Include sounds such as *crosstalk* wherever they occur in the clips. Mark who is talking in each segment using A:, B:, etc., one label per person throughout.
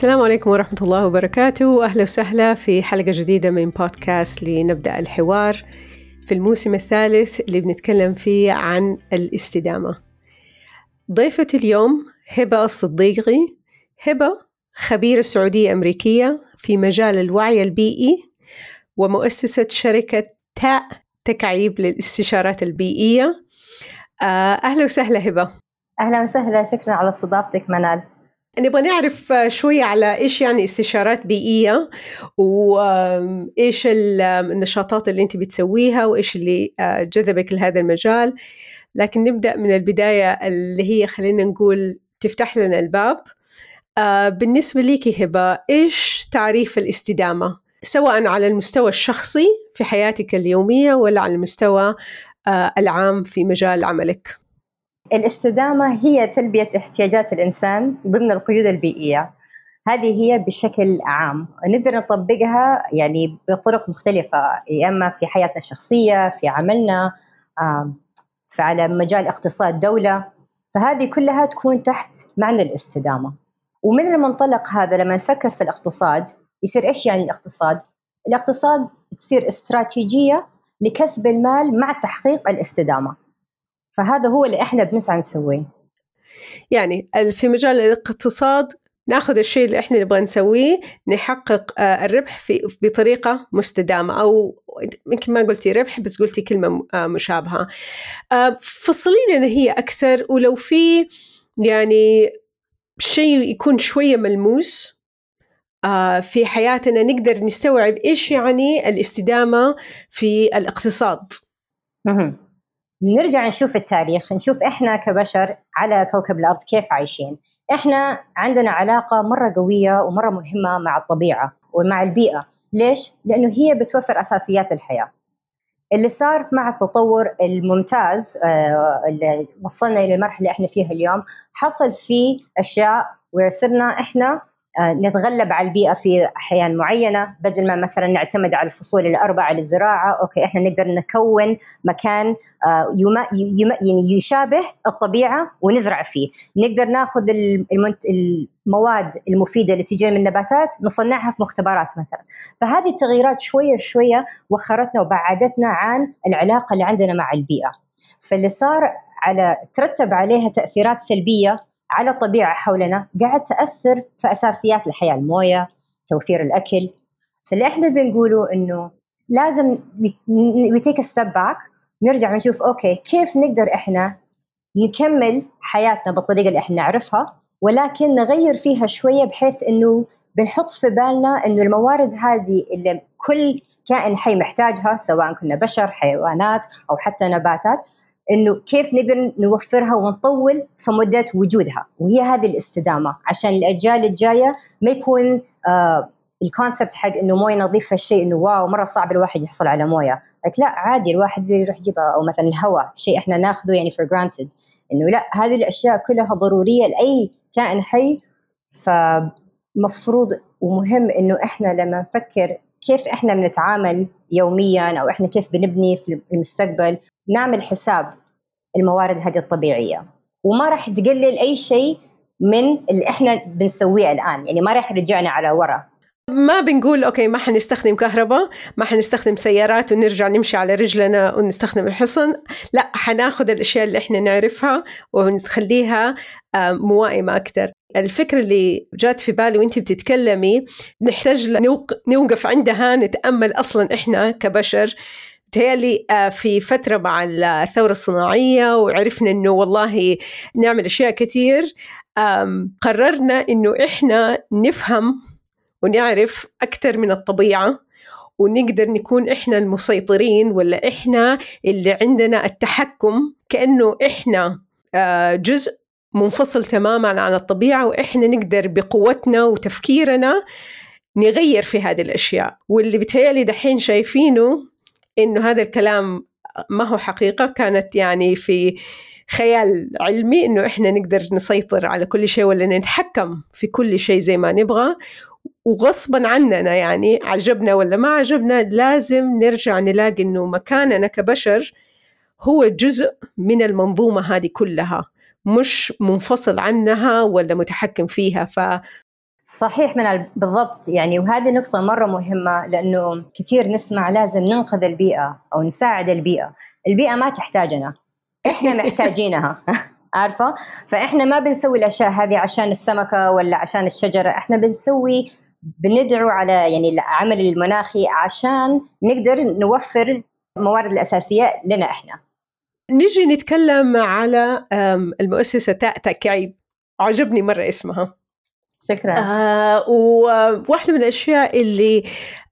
A: السلام عليكم ورحمة الله وبركاته. أهلا وسهلا في حلقة جديدة من بودكاست لنبدأ الحوار في الموسم الثالث اللي بنتكلم فيه عن الاستدامة. ضيفة اليوم هبة الصديقي. هبة خبيرة سعودية أمريكية في مجال الوعي البيئي ومؤسسة شركة تاء تكعيب للاستشارات البيئية. آه، أهلا وسهلا هبة.
B: أهلا وسهلا شكرا على استضافتك منال.
A: نبغى نعرف شوية على إيش يعني استشارات بيئية وإيش النشاطات اللي أنت بتسويها وإيش اللي آه، جذبك لهذا المجال. لكن نبدأ من البداية اللي هي خلينا نقول تفتح لنا الباب. آه، بالنسبة لك هبة إيش تعريف الاستدامة؟ سواء على المستوى الشخصي في حياتك اليومية ولا على المستوى آه، العام في مجال عملك؟
B: الاستدامة هي تلبية احتياجات الإنسان ضمن القيود البيئية. هذه هي بشكل عام. نقدر نطبقها يعني بطرق مختلفة يا إما في حياتنا الشخصية في عملنا على مجال اقتصاد دولة. فهذه كلها تكون تحت معنى الاستدامة. ومن المنطلق هذا لما نفكر في الاقتصاد يصير إيش يعني الاقتصاد؟ الاقتصاد تصير استراتيجية لكسب المال مع تحقيق الاستدامة. فهذا هو اللي إحنا بنسعى نسويه.
A: يعني في مجال الاقتصاد ناخذ الشيء اللي إحنا نبغى نسويه نحقق آه، الربح في بطريقة مستدامة أو يمكن ما قلتي ربح بس قلتي كلمة آه، مشابهة. آه، فصلي لنا هي أكثر ولو في يعني شيء يكون شوية ملموس في حياتنا نقدر نستوعب إيش يعني الاستدامة في الاقتصاد.
B: نرجع نشوف التاريخ نشوف إحنا كبشر على كوكب الأرض كيف عايشين. إحنا عندنا علاقة مرة قوية ومرة مهمة مع الطبيعة ومع البيئة. ليش؟ لأنه هي بتوفر أساسيات الحياة. اللي صار مع التطور الممتاز آه، اللي وصلنا إلى المرحلة اللي إحنا فيها اليوم حصل فيه أشياء وصرنا إحنا نتغلب على البيئة في أحيان معينة بدل ما مثلا نعتمد على الفصول الأربعة للزراعة أوكي إحنا نقدر نكون مكان آه، يما يعني يشابه الطبيعة ونزرع فيه. نقدر ناخذ المواد المفيدة اللي تجي من النباتات نصنعها في مختبرات مثلا. فهذه التغييرات شوية شوية وخرتنا وبعدتنا عن العلاقة اللي عندنا مع البيئة. فاللي صار على ترتب عليها تأثيرات سلبية على الطبيعة حولنا قاعد تأثر في أساسيات الحياة الموية توفير الأكل. فاللي إحنا بنقوله إنه لازم we take step back نرجع نشوف okay كيف نقدر إحنا نكمل حياتنا بالطريقة اللي إحنا نعرفها ولكن نغير فيها شوية بحيث إنه بنحط في بالنا إنه الموارد هذه اللي كل كائن حي محتاجها سواء كنا بشر حيوانات أو حتى نباتات إنه كيف نقدر نوفرها ونطول في مدة وجودها. وهي هذه الاستدامة عشان الأجيال الجاية ما يكون آه الكونسبت حق إنه موية نظيفة الشيء إنه واو مرة صعب الواحد يحصل على موية. لك لا عادي الواحد زي يروح يجيبها أو مثلا الهواء شيء إحنا ناخذه يعني for granted. إنه لا هذه الأشياء كلها ضرورية لأي كائن حي. فمفروض ومهم إنه إحنا لما نفكر كيف إحنا بنتعامل يوميا أو إحنا كيف بنبني في المستقبل نعمل حساب الموارد هذه الطبيعية. وما راح تقلل أي شيء من اللي إحنا بنسويه الآن يعني ما راح يرجعنا على ورا.
A: ما بنقول أوكي ما حنستخدم كهرباء ما حنستخدم سيارات ونرجع نمشي على رجلنا ونستخدم الحصن. لا حناخذ الأشياء اللي إحنا نعرفها ونخليها موائمة أكثر الفكرة اللي جات في بالي وأنت بتتكلمي نحتاج نوقف عندها نتأمل أصلا إحنا كبشر تهيألي آه، في فترة مع الثورة الصناعية وعرفنا إنه والله نعمل أشياء كثير قررنا إنه إحنا نفهم ونعرف أكثر من الطبيعة ونقدر نكون إحنا المسيطرين ولا إحنا اللي عندنا التحكم كأنه إحنا آه، جزء منفصل تماما عن الطبيعة وإحنا نقدر بقوتنا وتفكيرنا نغير في هذه الأشياء. واللي بتهيألي دحين شايفينه إنه هذا الكلام ما هو حقيقة كانت يعني في خيال علمي إنه إحنا نقدر نسيطر على كل شيء ولا نتحكم في كل شيء زي ما نبغى. وغصبا عننا يعني عجبنا ولا ما عجبنا لازم نرجع نلاقي إنه مكاننا كبشر هو جزء من المنظومة هذه كلها مش منفصل عنها ولا متحكم فيها.
B: صحيح من بالضبط. يعني وهذه نقطة مرة مهمة لأنه كثير نسمع لازم ننقذ البيئة أو نساعد البيئة. البيئة ما تحتاجنا. إحنا محتاجينها. *laughs* عارفة؟ فإحنا ما بنسوي الأشياء هذه عشان السمكة ولا عشان الشجرة. إحنا بنسوي بندعو على يعني العمل المناخي عشان نقدر نوفر الموارد الأساسية لنا إحنا.
A: نجي نتكلم على المؤسسة تاء تكعيب عجبني مرة اسمها.
B: شكرا.
A: آه وواحدة من الأشياء اللي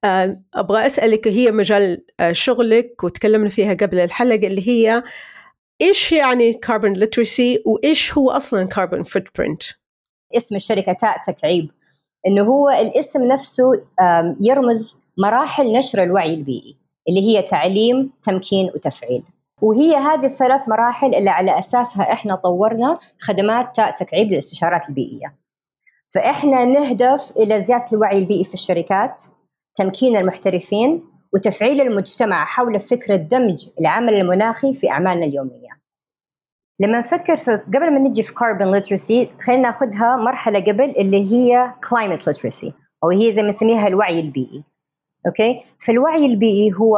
A: آه أبغى أسألك هي مجال آه شغلك وتكلمنا فيها قبل الحلقة اللي هي إيش يعني carbon literacy وإيش هو أصلا carbon footprint
B: اسم الشركة تاء تكعيب إنه هو الاسم نفسه يرمز مراحل نشر الوعي البيئي اللي هي تعليم تمكين وتفعيل. وهي هذه الثلاث مراحل اللي على أساسها إحنا طورنا خدمات تاء تكعيب للاستشارات البيئية. فإحنا نهدف إلى زيادة الوعي البيئي في الشركات تمكين المحترفين وتفعيل المجتمع حول فكرة دمج العمل المناخي في أعمالنا اليومية. لما نفكر في قبل ما نجي في carbon literacy خلينا ناخذها مرحلة قبل اللي هي climate literacy أو هي زي ما نسميها الوعي البيئي. أوكي؟ فالوعي البيئي هو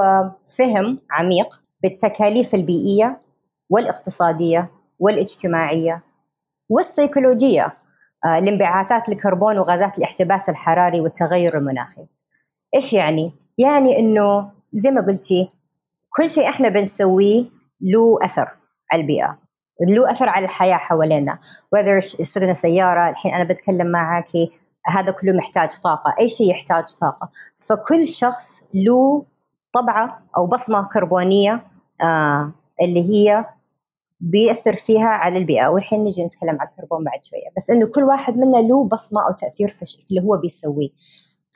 B: فهم عميق بالتكاليف البيئية والإقتصادية والاجتماعية والسيكولوجية. آه، لانبعاثات الكربون وغازات الاحتباس الحراري والتغير المناخي. إيش يعني؟ يعني إنه زي ما قلتي كل شيء إحنا بنسويه له أثر على البيئة له أثر على الحياة حوالينا. Whether سوقنا سياره الحين أنا بتكلم معك هذا كله محتاج طاقة أي شيء يحتاج طاقة. فكل شخص له طبعة أو بصمة كربونية آه اللي هي بيأثر فيها على البيئة والحين نجي نتكلم عن الكربون بعد شوية. بس إنه كل واحد منا له بصمة أو تأثير في اللي هو بيسويه.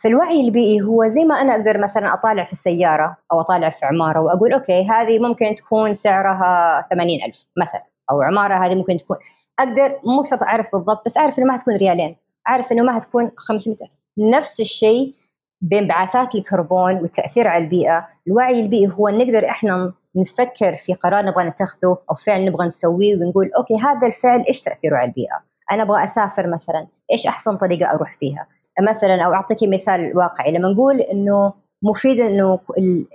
B: فالوعي البيئي هو زي ما أنا أقدر مثلا أطالع في السيارة أو أطالع في عمارة وأقول أوكي هذه ممكن تكون سعرها ثمانين ألف مثلا أو عمارة هذه ممكن تكون. أقدر مو شرط أعرف بالضبط بس أعرف إنه ما هتكون ريالين. أعرف إنه ما هتكون 500 ألف. نفس الشيء بانبعاثات الكربون والتأثير على البيئة. الوعي البيئي هو نقدر إحنا نفكر في قرار نبغى نتخذه أو فعل نبغى نسويه ونقول أوكي هذا الفعل إيش تأثيره على البيئة؟ أنا أبغى أسافر مثلا، إيش أحسن طريقة أروح فيها؟ مثلا أو أعطيك مثال واقعي لما نقول إنه مفيد إنه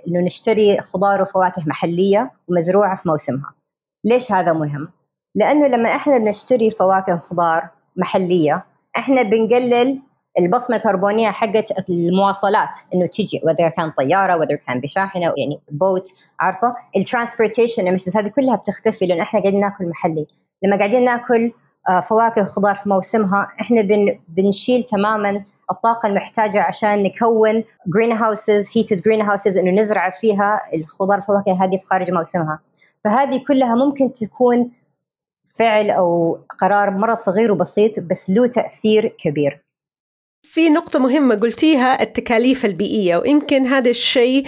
B: إنه نشتري خضار وفواكه محلية ومزروعة في موسمها. ليش هذا مهم؟ لأنه لما إحنا بنشتري فواكه وخضار محلية إحنا بنقلل البصمة الكربونية حقت المواصلات إنه تجي وذا كان طيارة وذا كان بشاحنة يعني boat عارفة؟ ال transportation هذه كلها بتختفي لأن إحنا قاعدين ناكل محلي. لما قاعدين ناكل آه، فواكه وخضار في موسمها إحنا بن بنشيل تماما الطاقة المحتاجة عشان نكون green houses heated green houses إنه نزرع فيها الخضار والفواكه هذه في خارج موسمها. فهذه كلها ممكن تكون فعل أو قرار مرة صغير وبسيط بس له تأثير كبير.
A: في نقطة مهمة قلتيها التكاليف البيئية ويمكن هذا الشيء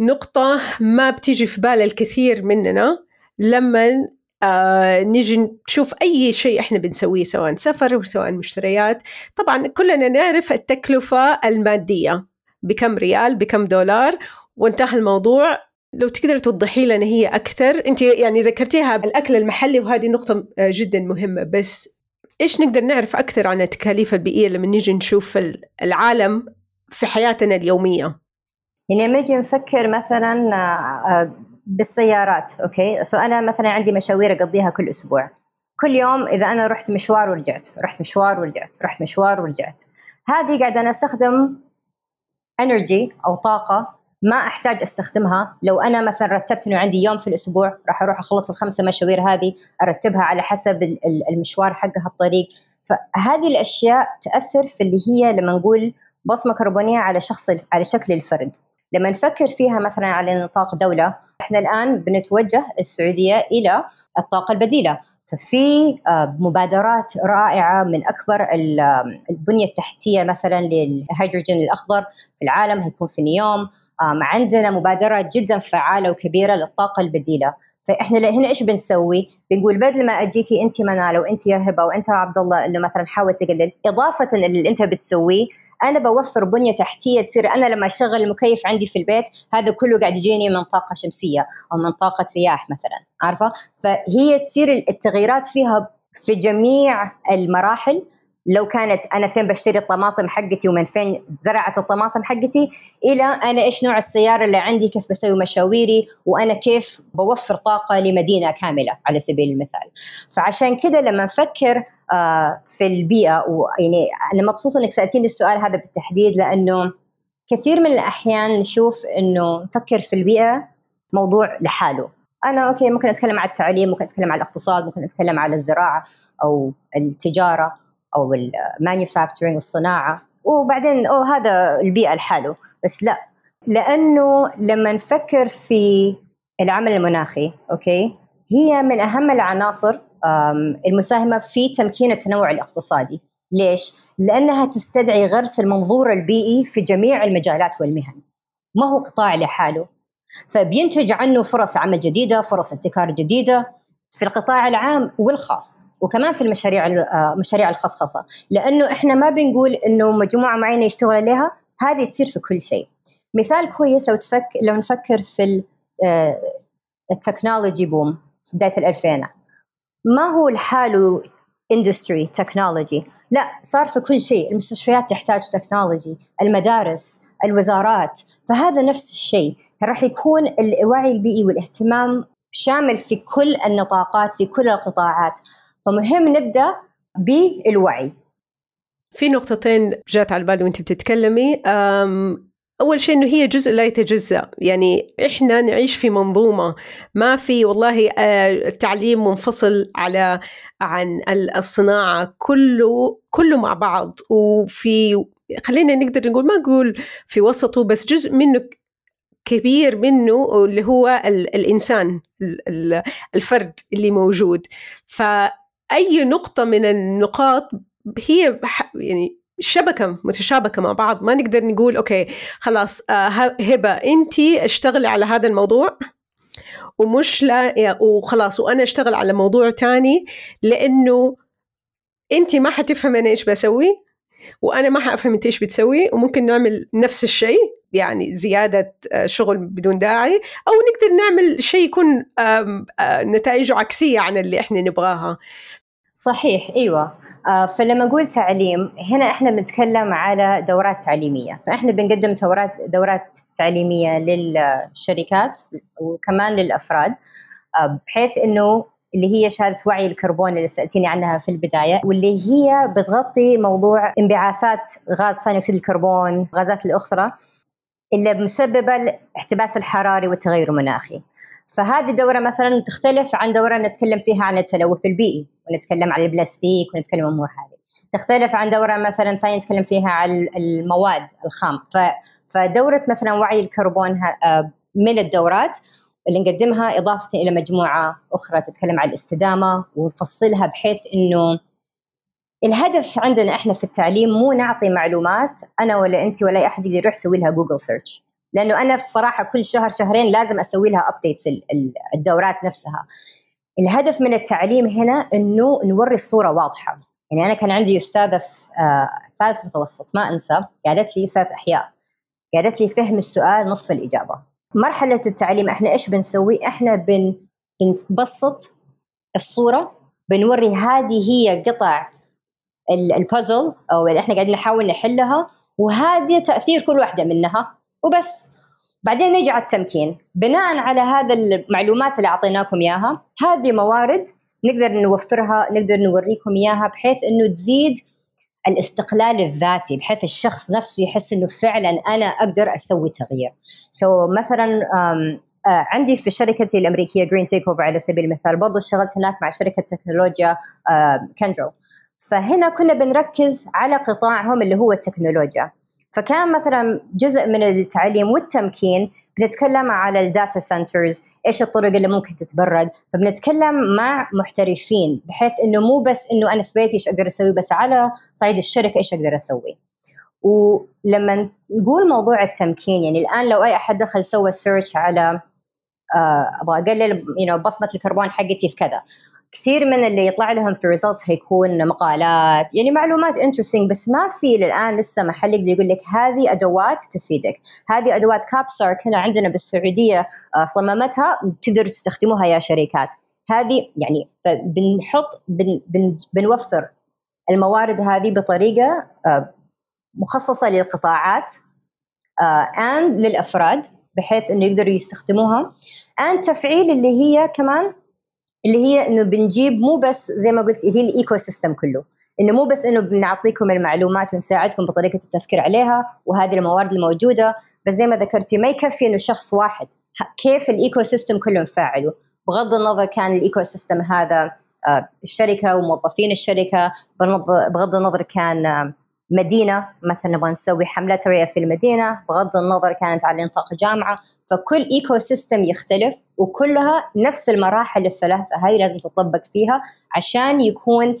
A: نقطة ما بتيجي في بال الكثير مننا لما آه نيجي نشوف أي شيء إحنا بنسويه سواء سفر وسواء مشتريات. طبعا كلنا نعرف التكلفة المادية بكم ريال بكم دولار وانتهى الموضوع. لو تقدر توضحي لنا هي أكثر. أنت يعني ذكرتيها الأكل المحلي وهذه نقطة آه، جدا مهمة بس إيش نقدر نعرف أكثر عن التكاليف البيئية لما نيجي نشوف العالم في حياتنا اليومية؟
B: يعني لما نجي نفكر مثلا آه، آه، بالسيارات أوكي؟ so أنا مثلا عندي مشاوير أقضيها كل أسبوع. كل يوم إذا أنا رحت مشوار ورجعت رحت مشوار ورجعت رحت مشوار ورجعت. هذه قاعدة أنا أستخدم انرجي أو طاقة ما أحتاج أستخدمها. لو أنا مثلا رتبت إنه عندي يوم في الأسبوع راح أروح أخلص الخمسة مشاوير هذه أرتبها على حسب المشوار حقها الطريق فهذه الأشياء تأثر في اللي هي لما نقول بصمة كربونية على شخص على شكل الفرد. لما نفكر فيها مثلا على نطاق دولة إحنا الآن بنتوجه السعودية إلى الطاقة البديلة. ففي آه، مبادرات رائعة من أكبر البنية التحتية مثلا للهيدروجين الأخضر في العالم هيكون في نيوم. عندنا مبادرات جدا فعالة وكبيرة للطاقة البديلة فإحنا هنا إيش بنسوي؟ بنقول بدل ما أجيكي انت منال وانت يا هبه وانت عبد الله إنه مثلا حاول تقلل إضافة اللي أنت بتسويه أنا بوفر بنية تحتية تصير أنا لما أشغل المكيف عندي في البيت هذا كله قاعد يجيني من طاقة شمسية أو من طاقة رياح مثلا عارفة؟ فهي تصير التغييرات فيها في جميع المراحل لو كانت أنا فين بشتري الطماطم حقتي ومن فين زرعت الطماطم حقتي إلى أنا إيش نوع السيارة اللي عندي كيف بسوي مشاويري وأنا كيف بوفر طاقة لمدينة كاملة على سبيل المثال. فعشان كده لما نفكر آه، في البيئة ويعني أنا مبسوطة إنك سألتيني السؤال هذا بالتحديد لأنه كثير من الأحيان نشوف إنه نفكر في البيئة موضوع لحاله. أنا أوكي ممكن أتكلم عن التعليم ممكن أتكلم عن الاقتصاد ممكن أتكلم عن الزراعة أو التجارة. أو ال manufacturing والصناعة. وبعدين أو هذا البيئة لحاله. بس لا. لأنه لما نفكر في العمل المناخي أوكي هي من أهم العناصر المساهمة في تمكين التنوع الاقتصادي. ليش؟ لأنها تستدعي غرس المنظور البيئي في جميع المجالات والمهن. ما هو قطاع لحاله. فبينتج عنه فرص عمل جديدة فرص ابتكار جديدة. في القطاع العام والخاص وكمان في المشاريع آه، الخصخصة. لأنه إحنا ما بنقول إنه مجموعة معينة يشتغل عليها هذه تصير في كل شيء. مثال كويس لو تفك لو نفكر في آه، التكنولوجي بوم في بداية الألفين ما هو لحاله industry technology لا صار في كل شيء. المستشفيات تحتاج technology المدارس الوزارات. فهذا نفس الشيء. راح يكون الوعي البيئي والاهتمام شامل في كل النطاقات في كل القطاعات. فمهم نبدأ بالوعي.
A: في نقطتين جات على بالي وانت بتتكلمي. أول شيء إنه هي جزء لا يتجزأ. يعني إحنا نعيش في منظومة. ما في والله آه، التعليم منفصل على عن الصناعة. كله كله مع بعض. وفي خلينا نقدر نقول ما نقول في وسطه بس جزء منه كبير منه اللي هو الإنسان الفرد اللي موجود. فأي نقطة من النقاط هي يعني شبكة متشابكة مع بعض. ما نقدر نقول أوكي خلاص آه هبة أنت اشتغلي على هذا الموضوع ومش لا وخلاص وأنا أشتغل على موضوع تاني لأنه أنت ما حتفهم أنا إيش بسوي وأنا ما حأفهم أنت إيش بتسوي وممكن نعمل نفس الشيء. يعني زيادة آه، شغل بدون داعي أو نقدر نعمل شيء يكون آه، نتائجه عكسية عن اللي إحنا نبغاها.
B: صحيح إيوه. آه فلما أقول تعليم هنا إحنا بنتكلم على دورات تعليمية. فإحنا بنقدم دورات دورات تعليمية للشركات وكمان للأفراد بحيث إنه اللي هي شهاده وعي الكربون اللي سألتيني عنها في البداية واللي هي بتغطي موضوع انبعاثات غاز ثاني أكسيد الكربون غازات الأخرى. اللي مسببه الاحتباس الحراري والتغير المناخي. فهذه الدورة مثلا تختلف عن دورة نتكلم فيها عن التلوث البيئي ونتكلم عن البلاستيك ونتكلم أمور هذه. تختلف عن دورة مثلا ثانية نتكلم فيها عن المواد الخام. فدورة مثلا وعي الكربون آه، من الدورات اللي نقدمها إضافة إلى مجموعة أخرى تتكلم عن الاستدامة ونفصلها بحيث إنه الهدف عندنا إحنا في التعليم مو نعطي معلومات أنا ولا انت ولا أي أحد يقدر يروح يسوي لها Google search لأنه أنا في صراحة كل شهر شهرين لازم أسوي لها updates الدورات نفسها. الهدف من التعليم هنا إنه نوري الصورة واضحة. يعني أنا كان عندي أستاذة في آه ثالث متوسط ما أنسى قالت لي استاذه إحياء قالت لي فهم السؤال نصف الإجابة. مرحلة التعليم إحنا إيش بنسوي؟ إحنا بن بنبسط الصورة بنوري هذه هي قطع البازل أو اللي إحنا قاعدين نحاول نحلها وهذه تأثير كل واحدة منها وبس. بعدين نجي على التمكين. بناء على هذا المعلومات اللي أعطيناكم إياها هذه موارد نقدر نوفرها نقدر نوريكم إياها بحيث إنه تزيد الاستقلال الذاتي بحيث الشخص نفسه يحس إنه فعلا أنا أقدر أسوي تغيير. so مثلا آه عندي في شركتي الأمريكية Green Takeover على سبيل المثال برضو اشتغلت هناك مع شركة تكنولوجيا آه Kyndryl فهنا كنا بنركز على قطاعهم اللي هو التكنولوجيا. فكان مثلا جزء من التعليم والتمكين بنتكلم على ال data centers إيش الطرق اللي ممكن تتبرد فبنتكلم مع محترفين بحيث إنه مو بس إنه أنا في بيتي إيش أقدر أسوي بس على صعيد الشركة إيش أقدر أسوي. ولما نقول موضوع التمكين يعني الآن لو أي أحد دخل سوى search على آه، أبغى أقلل no, بصمة الكربون حقتي في كذا. كثير من اللي يطلع لهم في ال results هيكون مقالات يعني معلومات interesting بس ما في للآن لسه محل يقدر يقول لك هذه أدوات تفيدك هذه أدوات كابسارك هنا عندنا بالسعودية آه، صممتها تقدروا تستخدموها يا شركات. هذه يعني بنحط بن بن بنوفر الموارد هذه بطريقة آه، مخصصة للقطاعات and للأفراد بحيث إنه يقدروا يستخدموها and تفعيل اللي هي كمان اللي هي إنه بنجيب مو بس زي ما قلت اللي هي ال ecosystem كله. إنه مو بس إنه بنعطيكم المعلومات ونساعدكم بطريقة التفكير عليها وهذه الموارد الموجودة بس زي ما ذكرتي ما يكفي إنه شخص واحد. كيف ال ecosystem كله نفعله بغض النظر كان ال ecosystem هذا آه، الشركة وموظفين الشركة بغض النظر كان آه، مدينة مثلا نبغى نسوي حملة توعية في المدينة بغض النظر كانت على نطاق جامعة. فكل ecosystem يختلف وكلها نفس المراحل الثلاثة هذه لازم تطبق فيها عشان يكون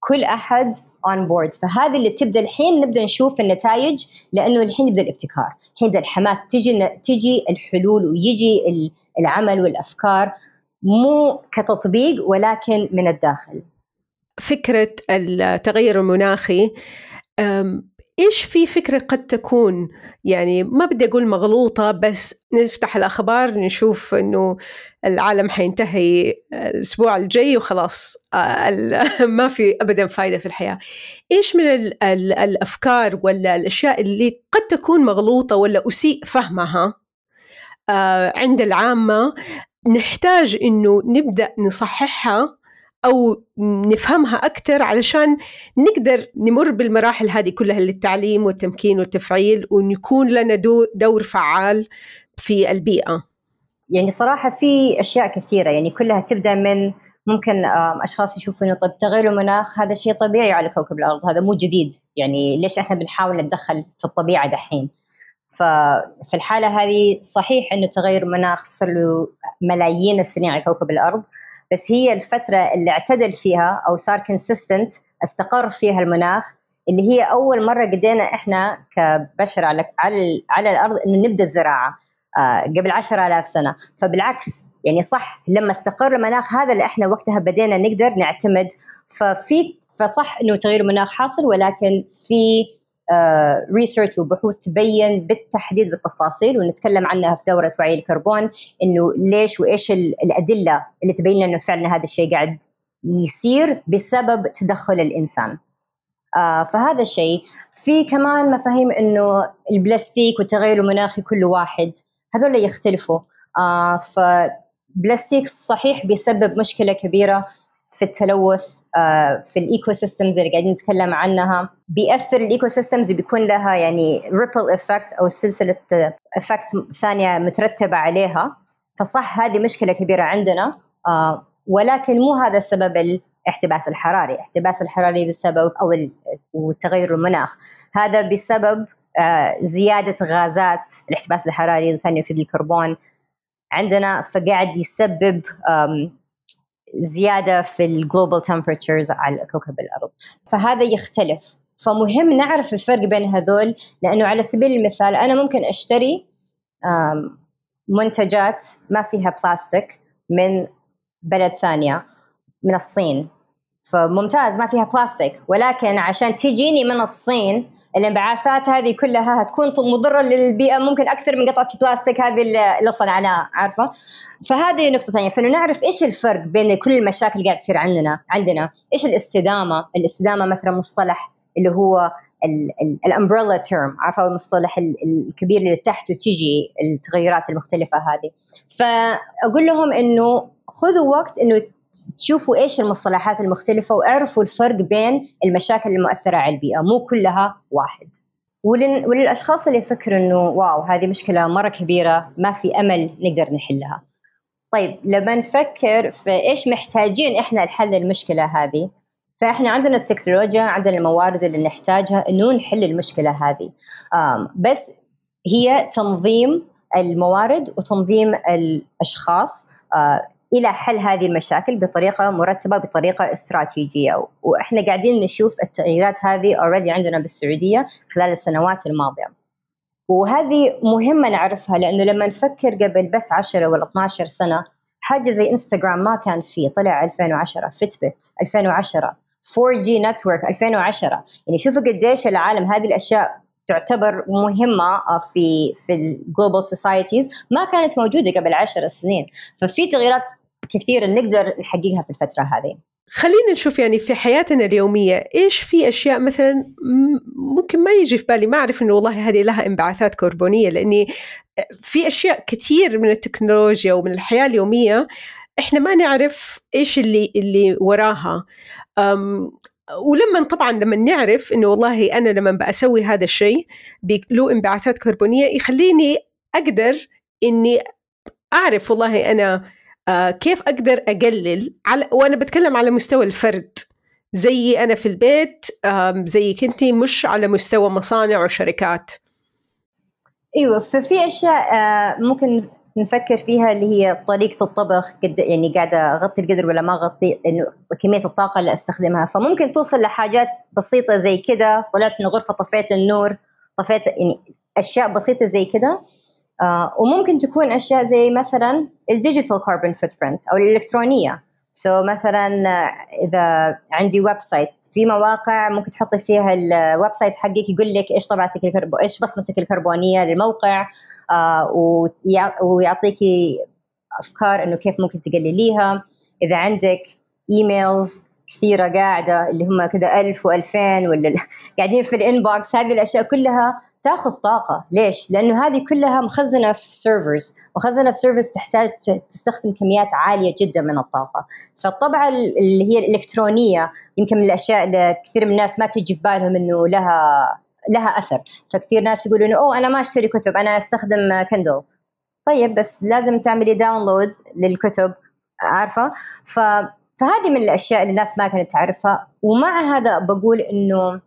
B: كل أحد on board فهذه اللي تبدأ الحين نبدأ نشوف النتائج لأنه الحين يبدأ الابتكار. الحين يبدأ الحماس. تجي تجي الحلول ويجي العمل والأفكار مو كتطبيق ولكن من الداخل.
A: فكرة التغير المناخي إيش في فكرة قد تكون؟ يعني ما بدي أقول مغلوطة بس نفتح الأخبار نشوف إنه العالم حينتهي الأسبوع الجاي وخلاص آه، *laughs* ما في ابدا فائده في الحياة. إيش من الأفكار ولا الأشياء اللي قد تكون مغلوطة ولا أسيء فهمها؟ آه، عند العامة نحتاج إنه نبدأ نصححها أو نفهمها أكثر علشان نقدر نمر بالمراحل هذه كلها للتعليم والتمكين والتفعيل ونكون لنا دور فعال في البيئة.
B: يعني صراحة في أشياء كثيرة يعني كلها تبدأ من ممكن أشخاص يشوفوا انه طيب تغير المناخ هذا شيء طبيعي على كوكب الأرض هذا مو جديد يعني ليش إحنا بنحاول نتدخل في الطبيعة دحين ففي الحالة هذه صحيح إنه تغير المناخ صار له ملايين السنين على كوكب الأرض بس هي الفترة اللي اعتدل فيها أو صار كونسيستنت استقر فيها المناخ اللي هي أول مرة قدينا إحنا كبشر على على على الأرض إنه نبدأ الزراعة آه قبل 10000 سنة. فبالعكس يعني صح لما استقر المناخ هذا اللي إحنا وقتها بدينا نقدر نعتمد. ففي فصح إنه تغيير المناخ حاصل ولكن في research آه، وبحوث تبين بالتحديد بالتفاصيل ونتكلم عنها في دورة وعي الكربون إنه ليش وإيش الأدلة اللي تبين لنا إنه فعلا هذا الشيء قاعد يصير بسبب تدخل الإنسان. آه فهذا الشيء. في كمان مفاهيم إنه البلاستيك والتغير المناخي كل واحد هذول يختلفوا. آه فبلاستيك صحيح بيسبب مشكلة كبيرة. في التلوث آه، في ال ecosystems اللي قاعدين نتكلم عنها. بيأثر ال ecosystems وبيكون لها يعني ripple effect أو سلسلة effect ثانية مترتبة عليها. فصح هذه مشكلة كبيرة عندنا آه، ولكن مو هذا السبب الاحتباس الحراري. الاحتباس الحراري بسبب أو وتغير المناخ. هذا بسبب آه، زيادة غازات الاحتباس الحراري ثاني أكسيد الكربون عندنا فقاعد يسبب زيادة في ال global temperatures على كوكب الأرض. فهذا يختلف. فمهم نعرف الفرق بين هذول لأنه على سبيل المثال أنا ممكن أشتري منتجات ما فيها بلاستيك من بلد ثانية من الصين. فممتاز ما فيها بلاستيك ولكن عشان تجيني من الصين الانبعاثات هذه كلها هتكون مضرة للبيئة ممكن أكثر من قطعة البلاستيك هذه اللي صنعناها عارفة؟ فهذه نقطة ثانية. فانه نعرف إيش الفرق بين كل المشاكل اللي قاعد تصير عندنا عندنا؟ إيش الاستدامة؟ الاستدامة مثلا مصطلح اللي هو الامبريلا تيرم عارفة؟ المصطلح الكبير اللي تحته تيجي التغيرات المختلفة هذه. فأقول لهم إنه خذوا وقت إنه تشوفوا إيش المصطلحات المختلفة وأعرفوا الفرق بين المشاكل المؤثرة على البيئة مو كلها واحد. وللأشخاص اللي يفكروا إنه واو هذه مشكلة مرة كبيرة ما في أمل نقدر نحلها. طيب لما نفكر في إيش محتاجين إحنا لحل المشكلة هذه فإحنا عندنا التكنولوجيا عندنا الموارد اللي نحتاجها إنه نحل المشكلة هذه. بس هي تنظيم الموارد وتنظيم الأشخاص. آه، إلى حل هذه المشاكل بطريقة مرتبة بطريقة استراتيجية. وإحنا قاعدين نشوف التغييرات هذه اوريدي عندنا بالسعودية خلال السنوات الماضية. وهذه مهمة نعرفها لأنه لما نفكر قبل بس 10 ولا 12 سنة حاجة زي انستغرام ما كان فيه طلع 2010 فيتبت 2010 4G network 2010 يعني شوفوا قديش العالم هذه الأشياء تعتبر مهمة في في ال global societies ما كانت موجودة قبل عشر سنين. ففي تغييرات كثير نقدر نحققها في الفترة هذه.
A: خلينا نشوف يعني في حياتنا اليومية إيش في أشياء مثلا ممكن ما يجي في بالي ما أعرف إنه والله هذه لها انبعاثات كربونية لأني في أشياء كثير من التكنولوجيا ومن الحياة اليومية إحنا ما نعرف إيش اللي اللي وراها. ولما طبعا لما نعرف إنه والله أنا لما بسوي هذا الشيء له انبعاثات كربونية يخليني أقدر إني أعرف والله أنا آه كيف أقدر أقلل على وأنا بتكلم على مستوى الفرد. زي أنا في البيت آه زيك انت مش على مستوى مصانع وشركات.
B: أيوه ففي أشياء آه ممكن نفكر فيها اللي هي طريقة الطبخ قد يعني قاعدة أغطي القدر ولا ما أغطي إنه كمية الطاقة اللي أستخدمها. فممكن توصل لحاجات بسيطة زي كده. طلعت من الغرفة طفيت النور طفيت يعني أشياء بسيطة زي كده. وممكن تكون أشياء زي مثلا ال digital carbon footprint أو الإلكترونية. so مثلا إذا عندي website في مواقع ممكن تحطي فيها ال website حقك يقول لك إيش طبعتك الكربو إيش بصمتك الكربونية للموقع آه ويعطيكي أفكار إنه كيف ممكن تقلليها. إذا عندك emails كثيرة قاعدة اللي هم كذا ألف وألفين ولا قاعدين في ال inbox هذه الأشياء كلها تاخذ طاقة. ليش؟ لأنه هذه كلها مخزنة في servers مخزنة في servers تحتاج تستخدم كميات عالية جدا من الطاقة. فالطبعة اللي هي الإلكترونية يمكن من الأشياء اللي كثير من الناس ما تجي في بالهم إنه لها لها أثر. فكثير ناس يقولوا إنه oh أنا ما أشتري كتب أنا أستخدم كندل طيب بس لازم تعملي download للكتب عارفة؟ ف فهذه من الأشياء اللي الناس ما كانت تعرفها. ومع هذا بقول إنه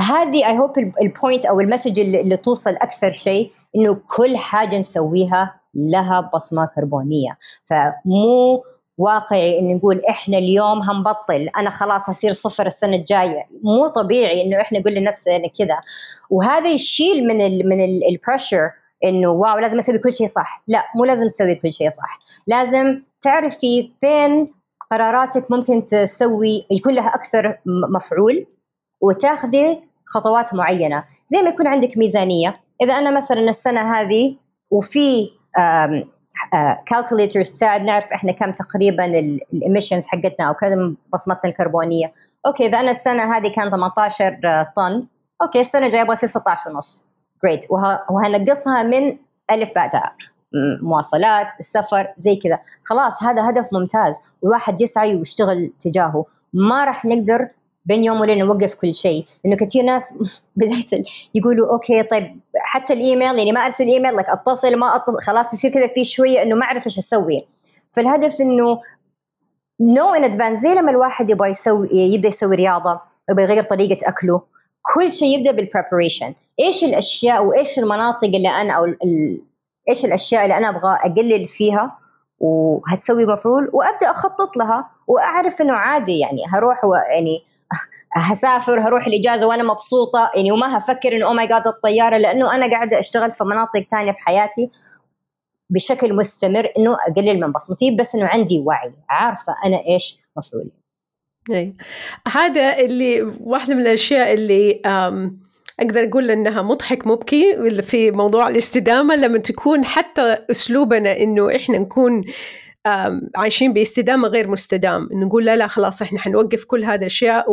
B: هذه I hope ال point أو ال message اللي, توصل أكثر شيء إنه كل حاجة نسويها لها بصمة كربونية. فمو واقعي إن نقول إحنا اليوم هنبطل أنا خلاص هصير صفر السنة الجاية. مو طبيعي إنه إحنا نقول لنفسنا كذا. وهذا يشيل من ال من ال pressure إنه wow لازم أسوي كل شيء صح. لا مو لازم تسوي كل شيء صح. لازم تعرفي فين قراراتك ممكن تسوي يكون لها أكثر مفعول وتاخذي خطوات معينة. زي ما يكون عندك ميزانية. إذا أنا مثلا السنة هذه وفي calculators تساعد نعرف إحنا كم تقريبا ال emissions حقتنا أو كم بصمتنا الكربونية. okay إذا أنا السنة هذه كان 18 طن. okay السنة الجاية أبغى اصير 16 ونص. great وهنقصها من ألف باء تاء مواصلات السفر زي كذا. خلاص هذا هدف ممتاز. والواحد يسعى ويشتغل تجاهه. ما راح نقدر بين يوم وليلة نوقف كل شيء. لأنه كثير ناس *laughs* بداية يقولوا okay طيب حتى الإيميل يعني ما أرسل إيميل لك أتصل ما أتصل خلاص يصير كذا في شوية إنه ما أعرف إيش أسوي. فالهدف إنه know in advance زي لما الواحد يبغى يسوي يبدأ يسوي رياضة يبغى يغير طريقة أكله كل شيء يبدأ بال preparation إيش الأشياء وإيش المناطق اللي أنا أو ال إيش الأشياء اللي أنا أبغى أقلل فيها وهتسوي مفعول وأبدأ أخطط لها وأعرف إنه عادي يعني هروح يعني هسافر هروح الإجازة وأنا مبسوطة. يعني وما هفكر إنه oh my God الطيارة. لأنه أنا قاعدة أشتغل في مناطق ثانية في حياتي بشكل مستمر إنه أقلل من بصمتي بس إنه عندي وعي عارفة أنا إيش مفعولي.
A: اي هذا اللي واحدة من الأشياء اللي أقدر أقول إنها مضحك مبكي في موضوع الاستدامة لما تكون حتى أسلوبنا إنه إحنا نكون عايشين باستدامة غير مستدام نقول لا لا خلاص إحنا حنوقف كل هذه الأشياء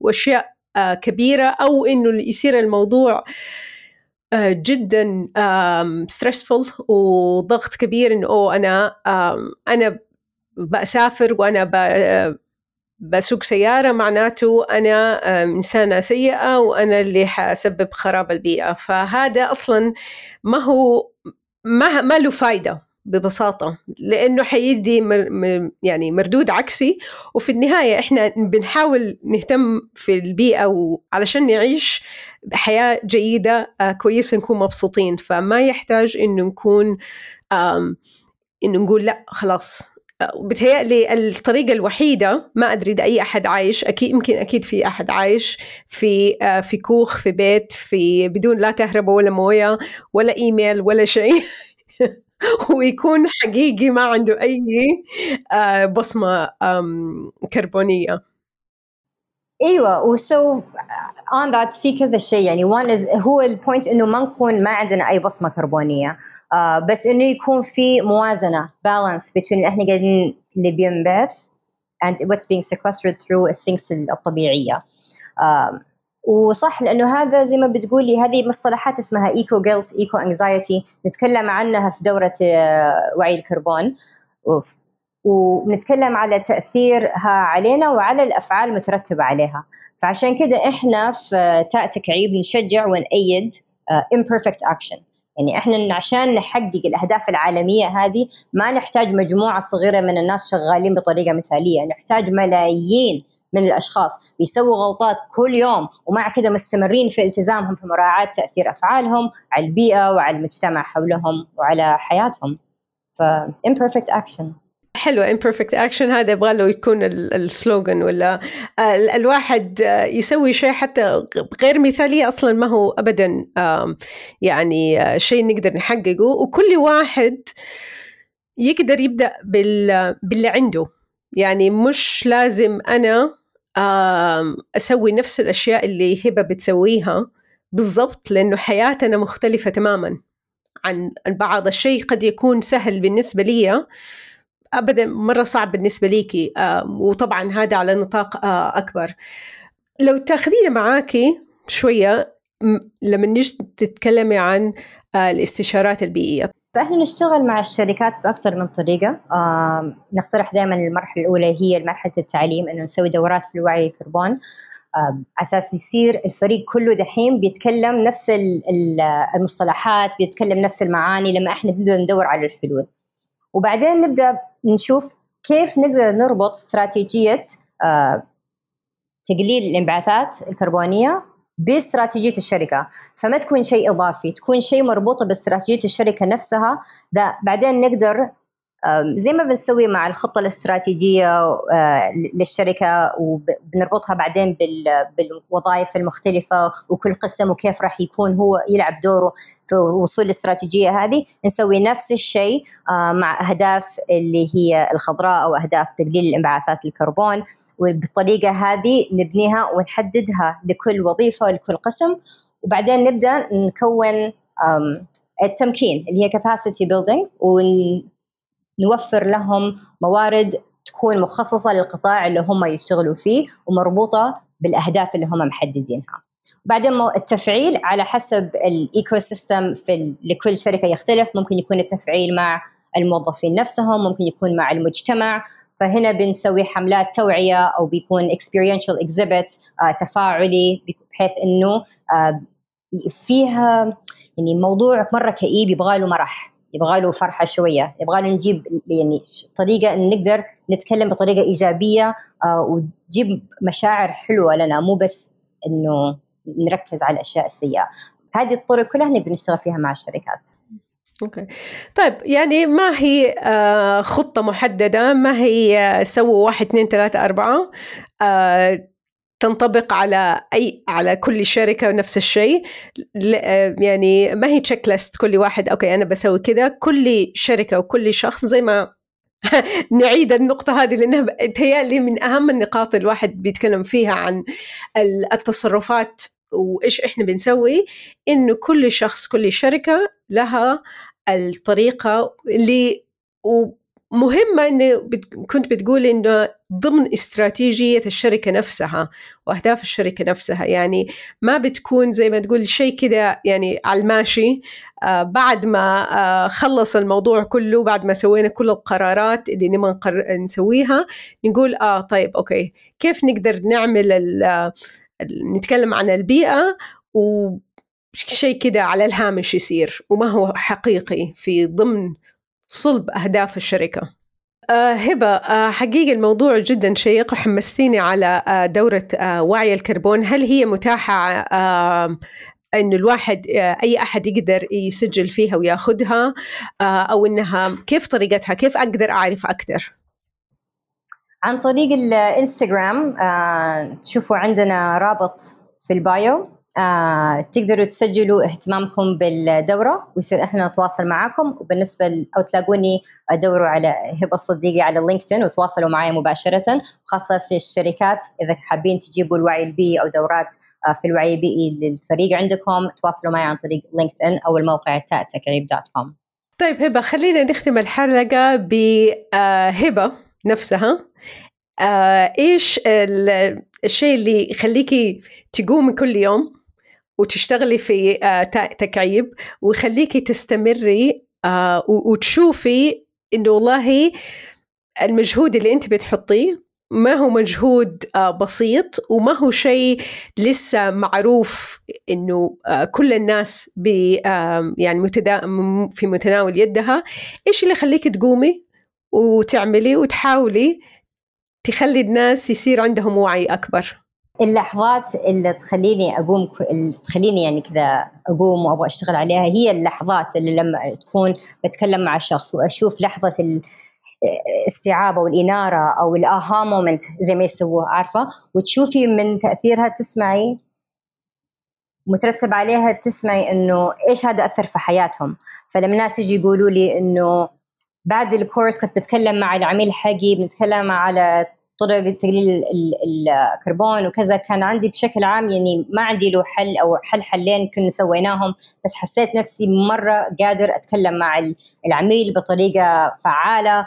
A: وأشياء آه، كبيرة أو إنه يصير الموضوع آه، جدا ستريسفul وضغط كبير إنه أوه أنا أنا بسافر وأنا بسوق سيارة معناته أنا إنسانة سيئة وأنا اللي حسبب خراب البيئة. فهذا أصلا ما هو ما, ما له فايدة. ببساطة لأنه حيدي مر يعني مردود عكسي. وفي النهاية إحنا بنحاول نهتم في البيئة وعلشان نعيش حياة جيدة آه، كويسة نكون مبسوطين. فما يحتاج إنه نكون إنه نقول لأ خلاص. بتهيألي الطريقة الوحيدة ما أدري إذا أي أحد عايش أكيد يمكن أكيد في أحد عايش في آه، في كوخ في بيت في بدون لا كهرباء ولا موية ولا إيميل ولا شيء. *laughs* *laughs* ويكون حقيقي ما عنده أي آه، بصمة كربونية.
B: إيوه و so on that في كذا شيء. يعني one هو ال point إنه ما نكون ما عندنا أي بصمة كربونية. uh, بس إنه يكون في موازنة balance بين إحنا قاعدين اللي بينبعث and what's being sequestered through ال sinks الطبيعية. uh, وصح لأنه هذا زي ما بتقولي هذه مصطلحات اسمها eco guilt eco anxiety نتكلم عنها في دورة وعي الكربون. ونتكلم على تأثيرها علينا وعلى الأفعال المترتبه عليها. فعشان كده إحنا في تاء تكعيب نشجع ونأيد imperfect action. يعني إحنا عشان نحقق الأهداف العالمية هذه ما نحتاج مجموعة صغيرة من الناس شغالين بطريقة مثالية. نحتاج ملايين من الأشخاص. بيسووا غلطات كل يوم ومع كده مستمرين في التزامهم في مراعاة تأثير أفعالهم على البيئة وعلى المجتمع حولهم وعلى حياتهم. ف imperfect action.
A: حلو imperfect action. هذا يبغى له يكون السلوغن ولا الواحد يسوي شيء حتى غير مثالي أصلا ما هو ابدا يعني شيء نقدر نحققه. وكل واحد يقدر يبدأ باللي عنده. يعني مش لازم أنا أسوي نفس الأشياء اللي هبة بتسويها بالضبط لأنه حياتنا مختلفة تماما عن بعض. الشيء قد يكون سهل بالنسبة لي ابدا مرة صعب بالنسبة ليكي وطبعا هذا على نطاق أكبر. لو تاخذينا معاكي شوية لما نجي تتكلمي عن الاستشارات البيئية.
B: فاحنا نشتغل مع الشركات بأكثر من طريقة. آه نقترح دائما المرحلة الأولى هي مرحلة التعليم إنه نسوي دورات في الوعي الكربون. آه أساس يصير الفريق كله دحين بيتكلم نفس المصطلحات بيتكلم نفس المعاني لما إحنا بنبدأ ندور على الحلول. وبعدين نبدأ نشوف كيف نقدر نربط استراتيجية آه تقليل الانبعاثات الكربونية باستراتيجية الشركة. فما تكون شيء إضافي تكون شيء مربوطة باستراتيجية الشركة نفسها. ده بعدين نقدر زي ما بنسوي مع الخطة الاستراتيجية للشركة وبنربطها بعدين بالوظائف المختلفة وكل قسم وكيف راح يكون هو يلعب دوره في وصول الاستراتيجية هذه. نسوي نفس الشيء مع أهداف اللي هي الخضراء أو أهداف تقليل الانبعاثات الكربون. وبالطريقة هذه نبنيها ونحددها لكل وظيفة ولكل قسم. وبعدين نبدأ نكون التمكين اللي هي capacity building ونوفر لهم موارد تكون مخصصة للقطاع اللي هم يشتغلوا فيه ومربوطة بالأهداف اللي هم محددينها. بعدين التفعيل على حسب ال ecosystem في لكل شركة يختلف. ممكن يكون التفعيل مع الموظفين نفسهم ممكن يكون مع المجتمع. فهنا بنسوي حملات توعية أو بيكون experiential exhibits آه تفاعلي بحيث إنه آه فيها يعني موضوع مرة كئيب يبغى له مرح يبغى له فرحة شوية يبغى له نجيب يعني طريقة إن نقدر نتكلم بطريقة إيجابية آه وتجيب مشاعر حلوة لنا مو بس إنه نركز على الأشياء السيئة. هذه الطرق كلها نبي نشتغل فيها مع الشركات.
A: Okay. طيب يعني ما هي آه خطة محددة؟ ما هي آه سووا واحد اثنين ثلاثة أربعة؟ آه تنطبق على أي على كل شركة نفس الشيء؟ يعني ما هي checklist كل واحد okay أنا بسوي كذا. كل شركة وكل شخص زي ما *laughs* نعيد النقطة هذه لأنها تهيألي من أهم النقاط الواحد بيتكلم فيها عن التصرفات وإيش إحنا بنسوي. إنه كل شخص كل شركة لها الطريقة اللي ومهمة انه كنت بتقول إنه ضمن استراتيجية الشركة نفسها وأهداف الشركة نفسها. يعني ما بتكون زي ما تقول شيء كده يعني على الماشي آه بعد ما آه خلص الموضوع كله بعد ما سوينا كل القرارات اللي نبغى نسويها نقول آه طيب أوكي كيف نقدر نعمل نتكلم عن البيئة وشيء كده على الهامش يصير وما هو حقيقي في ضمن صلب أهداف الشركة. آه هبة آه حقيقة الموضوع جدا شيق وحمستيني على آه دورة آه وعي الكربون. هل هي متاحة آه أن الواحد آه أي أحد يقدر يسجل فيها وياخذها أو أنها كيف طريقتها؟ كيف أقدر أعرف أكثر؟
B: عن طريق الانستغرام تشوفوا عندنا رابط في ال bio. آه تقدروا تسجلوا اهتمامكم بالدورة ويصير إحنا نتواصل معاكم. وبالنسبة أو تلاقوني دوروا على هبة الصديقي على لينكدين وتواصلوا معي مباشرة خاصة في الشركات. إذا حابين تجيبوا الوعي البيئي أو دورات آه في الوعي البيئي للفريق عندكم تواصلوا معي عن طريق لينكدين أو الموقع تكعيب dot com
A: طيب هبة خلينا نختم الحلقة بهبة نفسها. آه إيش الشيء اللي يخليكي تقومي كل يوم؟ وتشتغلي في آه تكعيب ويخليكي تستمري آه وتشوفي إنه والله المجهود اللي أنت بتحطيه ما هو مجهود آه، بسيط وما هو شيء لسه معروف إنه كل الناس يعني في متناول يدها. إيش اللي يخليك تقومي وتعملي وتحاولي تخلي الناس يصير عندهم وعي أكبر؟
B: اللحظات اللي تخليني أقوم اللي تخليني يعني كذا أقوم وأبغى أشتغل عليها هي اللحظات اللي لما تكون بتكلم مع شخص وأشوف لحظة الاستيعاب أو الإنارة أو الأها مومنت زي ما يسووها عارفة؟ وتشوفي من تأثيرها تسمعي مترتب عليها تسمعي إنه إيش هذا أثر في حياتهم. فلما الناس يجي يقولوا لي إنه بعد الكورس كنت بتكلم مع العميل حقي بنتكلم على طرق تقليل الكربون وكذا كان عندي بشكل عام يعني ما عندي له حل أو حل حلين كنا سويناهم بس حسيت نفسي مرة قادر أتكلم مع العميل بطريقة فعالة.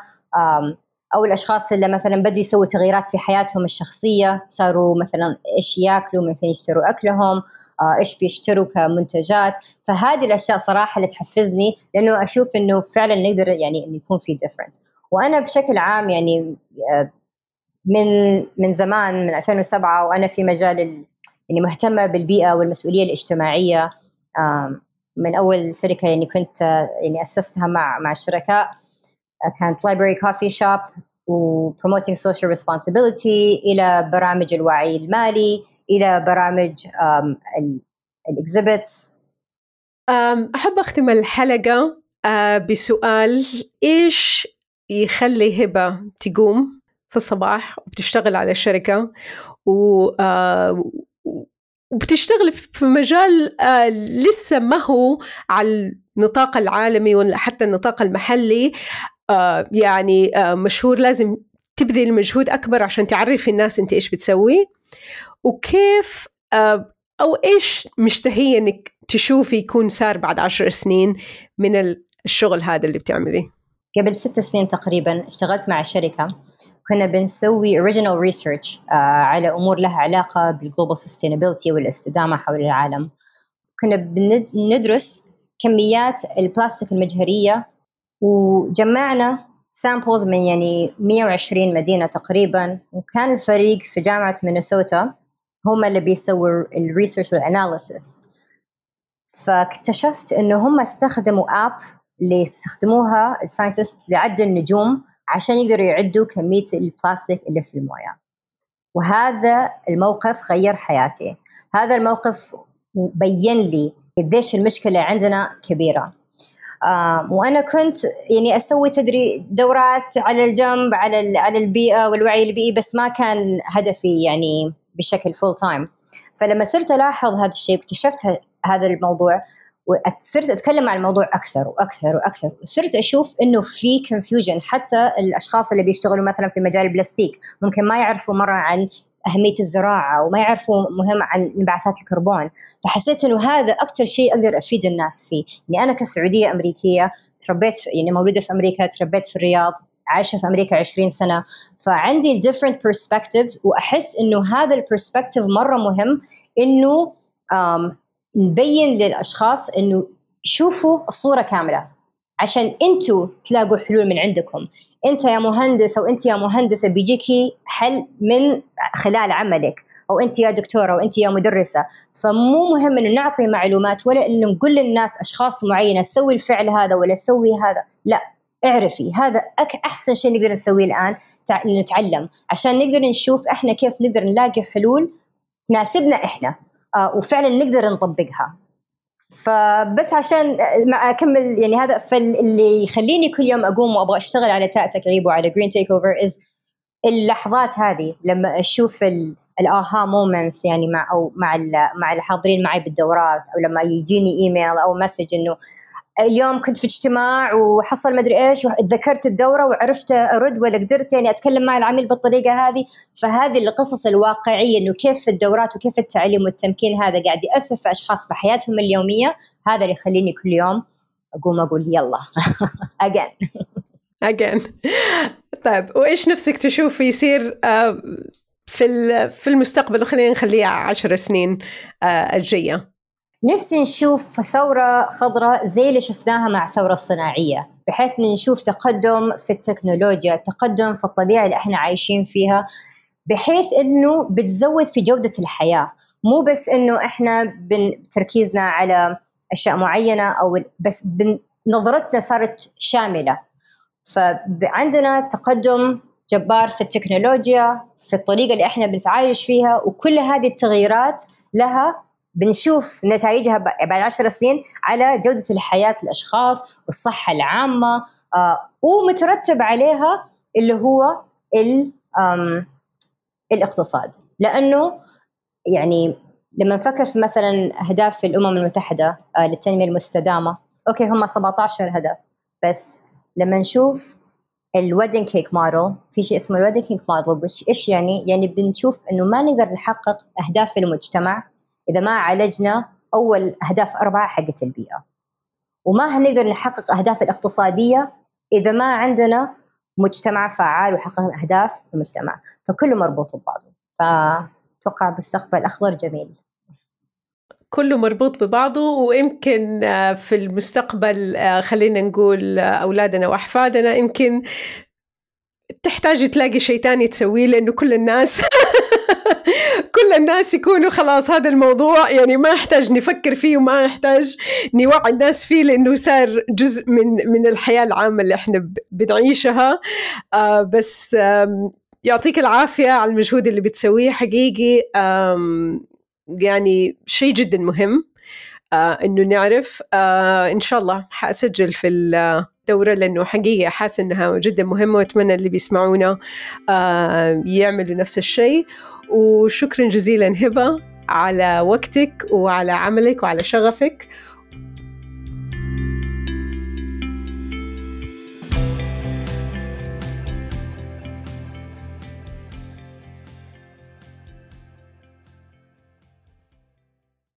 B: أو الأشخاص اللي مثلا بدوا يسووا تغييرات في حياتهم الشخصية صاروا مثلا إيش ياكلوا من فين يشتروا أكلهم آه، إيش بيشتروا كمنتجات. فهذه الأشياء صراحة اللي تحفزني لأنه أشوف إنه فعلا نقدر يعني إنه يكون في ديفرنس وأنا بشكل عام يعني آه، من من زمان من 2007 وأنا في مجال يعني مهتمة بالبيئة والمسؤولية الاجتماعية. من أول شركة يعني كنت يعني أسستها مع مع الشركاء كانت library coffee shop و promoting social responsibility إلى برامج الوعي المالي إلى برامج ال
A: exhibits أحب أختم الحلقة بسؤال إيش يخلي هبة تقوم؟ في الصباح وبتشتغل على شركة و وبتشتغل في مجال آه لسه ما هو على النطاق العالمي ولا حتى النطاق المحلي. آه يعني آه مشهور لازم تبذل مجهود أكبر عشان تعرفي الناس أنت إيش بتسوي. وكيف آه أو إيش مشتهية إنك تشوفي يكون صار بعد عشر سنين من الشغل هذا اللي بتعمليه؟
B: قبل ست سنين تقريبا اشتغلت مع شركة. كنا بنسوي original research uh, على أمور لها علاقة بالجلوبال sustainability والاستدامة حول العالم. كنا بندرس كميات البلاستيك المجهرية وجمعنا samples من يعني 120 مدينة تقريبا. وكان الفريق في جامعة مينيسوتا هم اللي بيسووا ال research وال analysis فاكتشفت إنه هم استخدموا app اللي بيستخدموها ال scientists لعد النجوم عشان يقدروا يعدوا كمية البلاستيك اللي في الموية. وهذا الموقف غير حياتي. هذا الموقف بين لي قديش المشكلة عندنا كبيرة. آه وأنا كنت يعني أسوي تدري دورات على الجنب على على البيئة والوعي البيئي بس ما كان هدفي يعني بشكل full time فلما صرت ألاحظ هذا الشيء واكتشفت هذا الموضوع. وصرت أتكلم عن الموضوع أكثر وأكثر وأكثر. وصرت أشوف إنه في confusion حتى الأشخاص اللي بيشتغلوا مثلا في مجال البلاستيك ممكن ما يعرفوا مرة عن أهمية الزراعة وما يعرفوا مهم عن انبعاثات الكربون. فحسيت إنه هذا أكثر شيء أقدر أفيد الناس فيه. إني أنا كسعودية أمريكية تربيت يعني مولودة في أمريكا تربيت في الرياض عايشة في أمريكا 20 سنة. فعندي different perspectives وأحس إنه هذا ال perspective مرة مهم إنه نبين للأشخاص إنه شوفوا الصورة كاملة. عشان أنتوا تلاقوا حلول من عندكم. أنت يا مهندس أو أنت يا مهندسة بيجيكي حل من خلال عملك. أو أنت يا دكتورة أو أنت يا مدرسة. فمو مهم إنه نعطي معلومات ولا إنه نقول للناس أشخاص معينة سوي الفعل هذا ولا سوي هذا. لا اعرفي. هذا أحسن شيء نقدر نسويه الآن نتعلم. عشان نقدر نشوف إحنا كيف نقدر نلاقي حلول تناسبنا إحنا. وفعلا نقدر نطبقها. فبس عشان آه، أكمل يعني هذا فاللي يخليني كل يوم أقوم وأبغى أشتغل على تاء تكعيب وعلى Green Takeover is اللحظات هذه لما أشوف ال aha moments يعني مع أو مع مع الحاضرين معي بالدورات أو لما يجيني ايميل أو message إنه اليوم كنت في اجتماع وحصل مدري إيش وتذكرت الدورة وعرفت أرد ولا قدرت يعني أتكلم مع العميل بالطريقة هذه. فهذه القصص الواقعية إنه كيف الدورات وكيف التعليم والتمكين هذا قاعد يأثر في أشخاص في حياتهم اليومية. هذا اللي يخليني كل يوم أقوم أقول يلا. *laughs* اجين
A: again. طيب وإيش نفسك تشوف يصير آه، في في المستقبل؟ خلينا نخليها عشر سنين آه، الجاية.
B: نفسي نشوف ثورة خضراء زي اللي شفناها مع الثورة الصناعية بحيث نشوف تقدم في التكنولوجيا تقدم في الطبيعة اللي إحنا عايشين فيها بحيث إنه بتزود في جودة الحياة. مو بس إنه إحنا تركيزنا على أشياء معينة أو بس نظرتنا صارت شاملة. فعندنا تقدم جبار في التكنولوجيا في الطريقة اللي إحنا بنتعايش فيها وكل هذه التغييرات لها بنشوف نتائجها بعد عشر سنين على جودة الحياة الأشخاص والصحة العامة آه ومترتب عليها اللي هو الاقتصاد لأنه يعني لما نفكر في مثلا أهداف الأمم المتحدة آه للتنمية المستدامة okay هم 17 هدف بس لما نشوف ال wedding cake model في شيء اسمه ال wedding cake model إيش يعني؟ يعني بنشوف إنه ما نقدر نحقق أهداف المجتمع إذا ما عالجنا أول أهداف أربعة حقت البيئة. وما هنقدر نحقق أهداف الاقتصادية إذا ما عندنا مجتمع فعال وحققنا أهداف المجتمع. فكله مربوط ببعضه. فأتوقع مستقبل أخضر جميل.
A: كله مربوط ببعضه ويمكن آه، في المستقبل آه، خلينا نقول آه، أولادنا وأحفادنا يمكن تحتاج تلاقي شيء تاني تسويه لأنه كل الناس *laughs* كل الناس يكونوا خلاص هذا الموضوع يعني ما يحتاج نفكر فيه وما يحتاج نوعي الناس فيه لأنه صار جزء من من الحياة العامة اللي إحنا بنعيشها. آه بس يعطيك العافية على المجهود اللي بتسويه. حقيقي يعني شيء جدا مهم آه إنه نعرف آه إن شاء الله حأسجل في الدوره لأنه حقيقه حاسه إنها جدا مهمة وأتمنى اللي بيسمعونا آه يعملوا نفس الشيء. وشكرا جزيلا هبة على وقتك وعلى عملك وعلى شغفك.